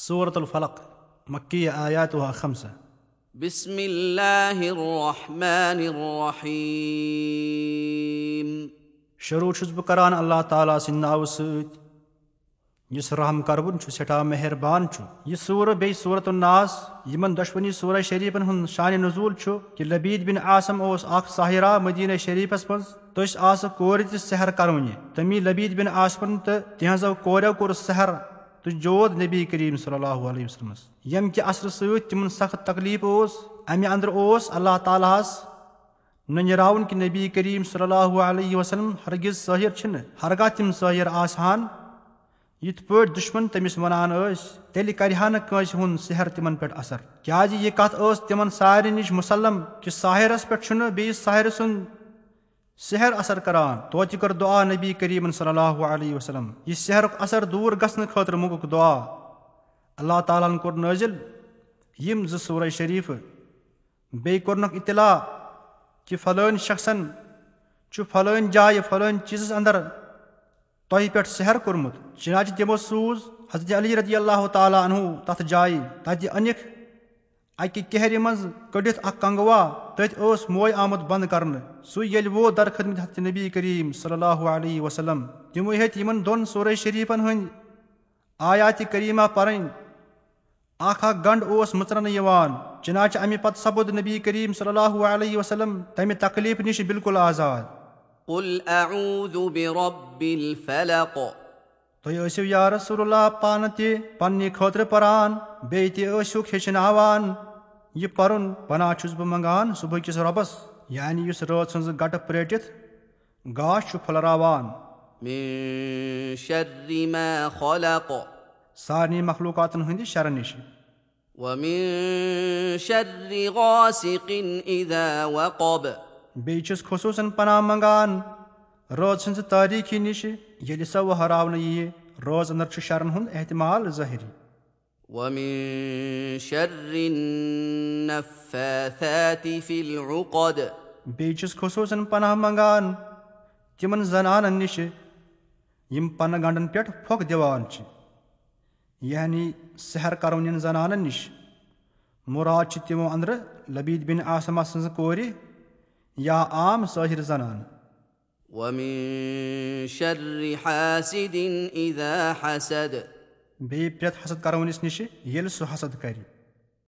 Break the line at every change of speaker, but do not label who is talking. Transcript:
صوٗرت الفلق مکی آیات خمسہ
بسم الله الرحمن الرحيم
شروٗع چھُس بہٕ کران اللہ تعالیٰ سٕنٛدِ ناوٕ سۭتۍ یُس رحم کربُن چھُ سٮ۪ٹھاہ مہربان چھُ یہِ سوٗرٕ بیٚیہِ صوٗرت الناس یِمن دۄشوٕنی صوٗرہ شریٖفن ہُنٛد شانہِ نزوٗل چھُ کہِ لبیٖد بِن آسم اوس اکھ ساحرا مدیٖنہ شریٖفس منٛز تٔژھۍ آسہٕ کورِ تہِ سحر کرونہِ تٔمی لبیٖد بِن آسمن تہٕ تِہنٛزو کوریو کوٚر سحر تہٕ جود نبی کریٖم صلی اللہُ علیہ وسلمس ییٚمہِ کہِ اثرٕ سۭتۍ تِمن سخت تکلیٖف اوس امہِ انٛدر اوس اللہ تعالیٰ ہس ننراوُن کہِ نبی کریٖم صلی اللہُ علیہ وسلم ہرگِز سٲحِر چھِنہٕ ہرگاہ تِم سٲحِر آسہٕ ہن یِتھ پٲٹھۍ دُشمن تٔمِس ونان ٲسۍ تیٚلہِ کرِ ہا نہٕ کٲنٛسہِ ہُنٛد سحر تِمن پٮ۪ٹھ اثر۔ کیازِ یہِ کتھ ٲس تِمن سارنٕے نِش مُسلم کہِ ساحرس پٮ۪ٹھ چھُنہٕ بیٚیِس ساحرٕ سُنٛد سحر اثر کران توتہِ کٔر دُعا نبی کریٖمن صلی اللہُ علیہ وسلم یہِ سحرُک اثر دوٗر گژھنہٕ خٲطرٕ موٚگُکھ دُعا اللہ تعالیٰ ہن کوٚر نٲزِل یِم زٕ صوٗرے شریٖفہٕ بیٚیہِ کوٚرنکھ اطلاع کہِ فلٲنۍ شخصن چھُ فلٲنۍ جایہِ فلٲنۍ چیٖزس انٛدر تۄہہِ پٮ۪ٹھ سحر کوٚرمُت چِناچہِ تِمو سوٗز حضرت علی رضی اللہ تعالیٰ انہُ تتھ جایہِ تتہِ أنِکھ اکہِ کیہرِ منٛز کٔڑِتھ اکھ کنگوا تٔتھۍ ٲس موے آمُت بنٛد کرنہٕ سُے ییٚلہِ ووت درخدمت حضرت نبی کریٖم صلی اللہُ علیہ وسلم تِمو ہیٚتۍ یِمن دۄن صوٗرے شریٖفن ہٕنٛدۍ آیاتِ کریٖما پرٕنۍ اکھ اکھ گنٛڈ اوس مٕژرنہٕ یِوان چِناچہِ امہِ پتہٕ سپُد نبی کریٖم صلی اللہُ علیہ وسلم تمہِ تکلیٖف نِش بالکُل آزاد تُہۍ ٲسِو یا رسول اللہ پانہٕ تہِ پننہِ خٲطرٕ پران بیٚیہِ تہِ ٲسِکھ ہیٚچھناوان یہِ پرُن پناہ چھُس بہٕ منٛگان صبحٕکِس رۄبس یعنی یُس رٲژ ہٕنٛز گٹہٕ پرٛیٹِتھ گاش چھُ پھٔلراوان سارنٕے مخلوٗقاتن ہٕنٛدِ شرٕ نِش بیٚیہِ چھُس خصوٗصن پناہ منٛگان رٲژ ہٕنٛزِ تٲریٖخی نِش ییٚلہِ سۄ ؤہراونہٕ یِیہِ رٲژ انٛدر چھُ شرن ہُنٛد احتمال ظٲہِری بیٚیہِ چھُس خصوٗصن پناہ منٛگان تِمن زنانن نِش یِم پنہٕ گنڈن پٮ۪ٹھ پھۄکھ دِوان چھِ. یعنی سحر کرونٮ۪ن زنانن نِش. مُراد چھِ تِمو انٛدرٕ لبیٖد بِن آسما سٕنٛزٕ کورِ یا عام سٲحِر زنانہٕ بیٚیہِ پرٛٮ۪تھ حسد کرونِس نِش ییٚلہِ سُہ حسد کرِ